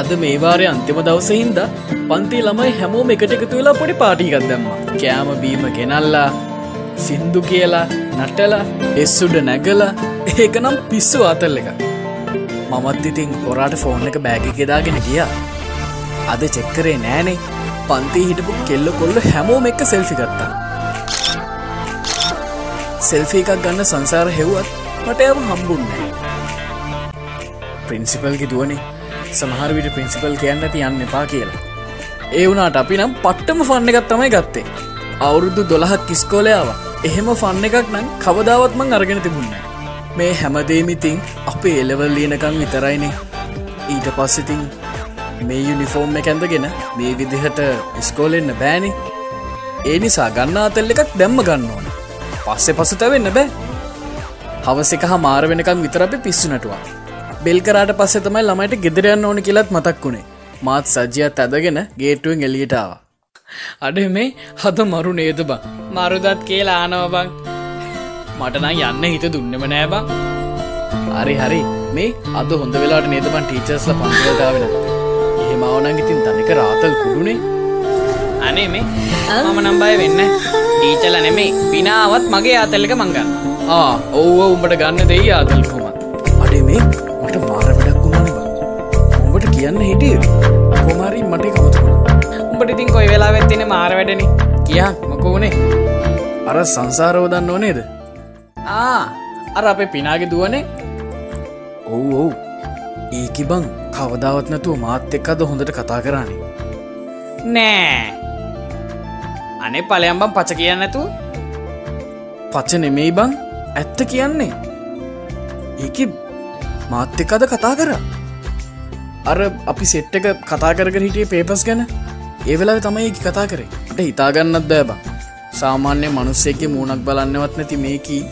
අද මේවාරය අන්තිම දවසහින්ද පන්ති ළමයි හැමෝම එකට එකතු වෙලා පොඩි පාටිකත් දැම්ම. කෑම බීම ගෙනල්ලා සින්දු කියලා නටලා එස්සුඩ නැගල ඒකනම් පිස්සු අතල් එක මමත් ඉතින් හොරාට ෆෝන් එක බෑග කෙදාගෙන ගියා. අද චෙක්කරේ නෑනේ. පන්ති හිටපු කෙල්ල කොල්ල හැමෝම එක්ක සෙල්ෆි ගත්තා. සෙල්ෆි එකක් ගන්න සංසාර හෙව්වත් මට එම හම්බුන්නේ ප්‍රින්සිපල්ගේ දුවනේ. සමහර විට ප්‍රින්සිපල් කියන්න ඇති යන්න එපා කියලා. ඒ වුණට අපි නම් පට්ටම ෆන්න එකත් තමයි ගත්තේ. අවුරුදු දොළහක් කිස්කෝලයාව එහෙම ෆන්න එකක් නම් කවදාවත්මං අරගෙන තිබුන්න මේ හැමදේමිතින් අපේ එලවල් ලියනකං විතරයිනේ. ඊට පස්සඉතින් මේ යුනිෆෝර්ම් එක ඇඳගෙන මේ විදිහට ඉස්කෝලෙන්න බෑනේ. ඒ නිසා ගන්නා තෙල් එකක් දැම්ම ගන්න ඕන. පස්සෙ පසු තැවෙන්න බෑ. හවස එක හා මාර වෙනකම් විතර අපි පිස්සු නටුවා. බෙල් කරාට පස්සෙ තමයි ළමයිට ගෙදරයන්න ඕන කියලත් මතක් වුණේ. මාත් සජ්‍යත් ඇදගෙන ගේටුවෙන් එලියටාව අඩ මේ හද මරු නේද බං? මරුදත් කියලා ආනව බං. මටනම් යන්න හිත දුන්නම නෑබං හරි හරි. මේ අද හොඳ වෙලාට නේදබන් ටීචර්ස්ල පන්තිලදාවෙන එහෙමවනන් ඉතින් තනික රාතල් කුඩුනේ. අනේ මේ මම නම්බය වෙන්න ටීචල නෙමේ පිනාවත් මගේ ආතල්ලක මංගන්න ආ ඔව්ව උඹට ගන්න දෙයි ආතල්කුම අඩේ මේ මට මාර වැඩක් වුණාන බං. උඹට කියන්න හිටිය. කොමාරී මට කමතුුණ උඹට ඉතින් කොයි වෙලා වෙත්තින මාර වැඩන? කියා මොකෝනේ අර සංසාරෝ දන්න ඕනේද ආ අර අපේ පිනාගේ දුවනේ. ඔව් ඔව්. ඒකි බං කවදාවත් නැතුව මාත් එක්කද හොඳට කතා කරන්නේ නෑ අනේ පලයම්බම් පච කියන්න නැතු පච්ච නෙමෙයි බං ඇත්ත කියන්නේ. ඒක මාත් එක්කද කතා කර. අර අපි සෙට්ට එක කතා කර හිටිය පේපස් ගැන. ඒවෙලා තමයි එක කතා කරේ. ට හිතාගන්නත් බෑ බං. සාමාන්‍ය මනුස්සෙක්ගේ මූුණක් බලන්නවත් නැති මේකී.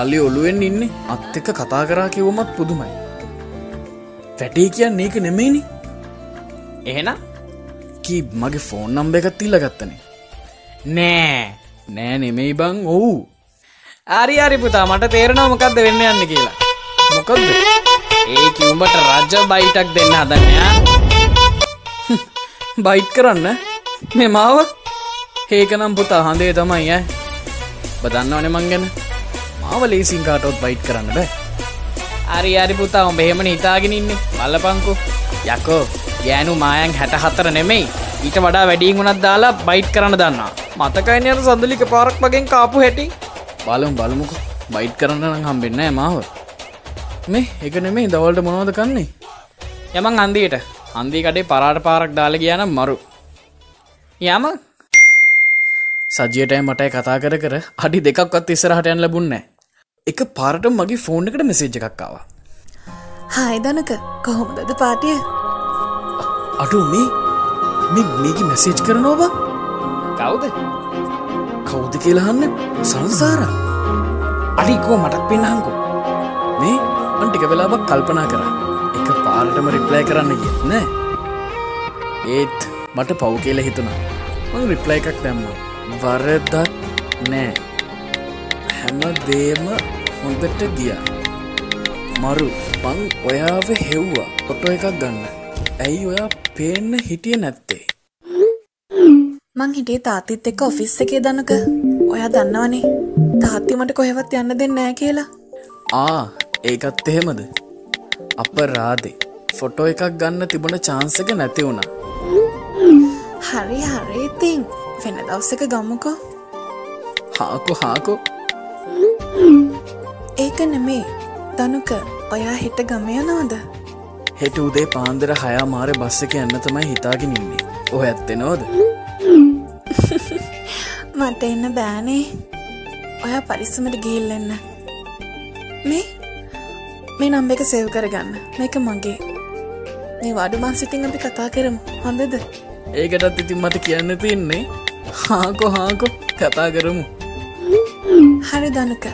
අල්ලි ඔළුවෙන් ඉන්න අත් එක්ක කතා කරා කිවමත් පුදුමයි. වැටේ කියන්න ඒක නෙමේනි එහෙනම්? කී මගේ ෆෝන් නම්බ එකත් ඉල්ල ගත්තනේ නෑ. නෑ නෙමෙයි බං ඔවු. ආරි ආරි පුතා මට තේරෙනවා මොකක්ද වෙන්න යන්න කියලා. මොකක්ද ඒ කිව්ඹට රජ බයිටක් දෙන්න හදන්නයා බයිට් කරන්න? මේ මාව? ඒකනම් පුතා හඳේ තමයි ඇ බදන්නවන මං ගැන. මාව ලේසින් කාටොත් බයිට් කරන්න බෑ. අරි අරි පුතා උඹ එහෙමන හිතාගෙන ඉන්නේ. බලපංකු. යකෝ ගෑනු මායන් හැට හත්තර නෙමෙයි. ඊට වඩා වැඩින් වුණත් දාලා බයිට් කරන්න දන්නා මතකයිනයට සඳලික පාරක් වගෙන් කාපු හැටි? බලම් බලමුක. බයිට් කරන්න නම් හම්බෙන්න මාව. මේ එක නෙමේ දවල්ට මොනවද කන්නේ? යමන් අන්දියට අන්දී කඩේ පරාට පාරක් දාල කියනම් මරු. යම? සජයටය මටයි කතා කර කර අඩි දෙකක්වත් ඉස්සරහට යන් ලැබුන්න එක පාරට මගේ ෆෝන් එකට මෙසේජ් එකක්කාව හායි දනක කොහොමදද පාටිය? අඩු මේ මේ මේක මෙසේජ් කරනවා කවුද? කෞුද කියලහන්න සංසාර. අඩිකෝ මටක් පෙන්න්නහන්කෝ මේ අන්ටික වෙලාවක් කල්පනා කර. එක පාරටම රිප්ලයි කරන්න කිය නෑ. ඒත් මට පව් කියල හිතුනා මං රිප්ලයි එකක් දැම්ම. වරදත් නෑ. හැම දේම හොඳට ගිය. මරු පං ඔයාව හෙව්වා. පොටෝ එකක් ගන්න. ඇයි ඔයා පේන්න හිටිය නැත්තේ? මං හිටිය තාතිත් එක්ක ඔෆිස් එකේ දනක. ඔයා දන්නවනේ. තාත්ති මට කොහෙවත් යන්න දෙන්න නෑ කියලා. ආ ඒකත් එහෙමද? අප රාදේ ෆොටෝ එකක් ගන්න තිබුණ චාන්සක නැති වුණා. හරි හරි ඉතින් වෙන දවස්සක ගම්මුකෝ හාකු හාකෝ. ඒක නෙමේ. දනුක ඔයා හෙට ගමයනවද හෙට උදේ පාන්දර හයා මාර බස්ස එක යන්න තමයි හිතාගෙන ඉන්නේ. ඔහ ඇත්තෙනවද මට එන්න බෑනේ. ඔයා පරිස්සමට ගිල්ලෙන්න මේ? මේ නම්බ එක සෙව් කරගන්න. මේක මගේ. මේ වඩු මන්සිතින් අපි කතා කරමු. හොඳද? ඒකටත් ඉතින් මට කියන්න තින්නේ. හාකෝ හාකෝ. කතා කරමු. හරි දනක.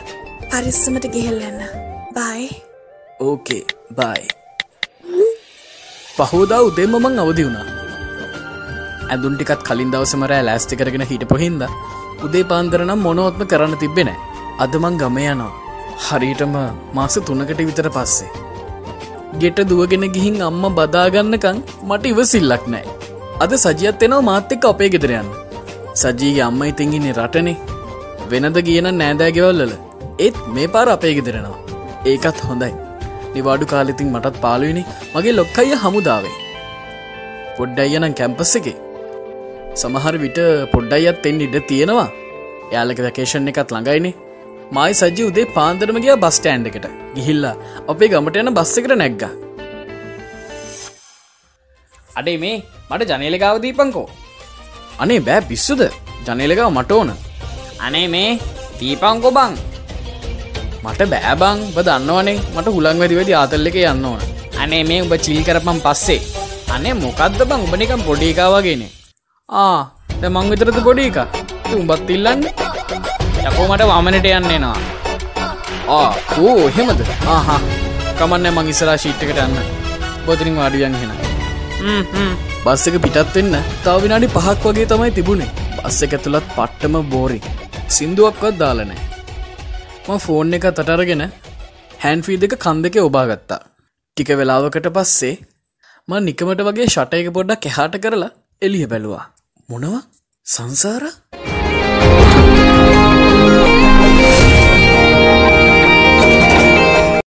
පරිස්සමට ගිහෙල්ලන්න බයි ඕකේ බයි පහෝදා උදෙම මං අවදි වුණා ඇදුන් ටිකත් කලින් දවසමරෑ ලෑස්ටි කරගෙන හිට පොහින්ද උදේ පාන්දරනම් මොනොත්ම කරන්න තිබෙන අදමං ගම යනවා හරියටම මාස තුනකට විතර පස්සේ. ගෙට දුවගෙන ගිහින් අම්ම බදාගන්නකං මට ඉවසිල්ලක් නෑ. අද සජියත් එනවා මාත් එක්ක අපේ ගෙදරයන්න. සජීගේ අම්ම ඉතිංගින්නේ රටනේ වෙනද කියන නෑදෑගෙවල්ලල ඒත් මේ පාර අපේ ගෙදරෙනවා. ඒකත් හොඳයි. නිවාඩු කාලෙතින් මටත් පාලුවනි මගේ ලොක්කයිය හමුදාවේ. පොඩ්ඩයියනම් කැම්පස් එකේ. සමහර විට පොඩ්ඩයියත් එන්න ඉඩ තියෙනවා. යාලක වැකේෂන් එකත් ළඟයිනේ. මයි සජ්‍ය උදේ පාන්දරම ගිය බස්ටෑන්් එකට. ගිහිල්ලා අපේ ගමට යන බස්ස එකට නැග්ග. අඩේ මේ මට ජනේලගාව දීපංකෝ. අනේ බෑ පිස්සුද? ජනේලගාව මට ඕන. අනේ මේ දීපංකෝ බං. මට බෑබං බ. දන්නවනේ මට හුළං වැදිවැදි ආතල්ල එක යන්න ඕන. අනේ මේ උඹ චිල් කරපම් පස්සේ. අනේ මොකක්ද බං? උඹනිකම් පොඩිකාවගෙන ආ ද මං විතරද පොඩි එක උඹත් ඉල්ලන්නේ? යකෝ මට වමනට යන්නේනවා ආ ඕ එහෙමද? ආහා කමන්න මං ඉස්සලා ශීට්ටකට යන්න. බොතරින් වාඩියන් හෙන බස් එක පිටත් වෙන්න තව විනාඩි පහක් වගේ තමයි තිබුණේ. බස් එක ඇතුළත් පට්ටම බෝරි සිින්දුවක්වත් දාලනෑ ම ෆෝන් එක තටරගෙන හැන්ෆී දෙක කන් දෙක ඔබාගත්තා ටික වෙලාවකට පස්සේ ම නිකමට වගේ ෂට එක පොඩ්ඩක් එහාට කරලා එලිය බැලුවා මොනවා සංසාර?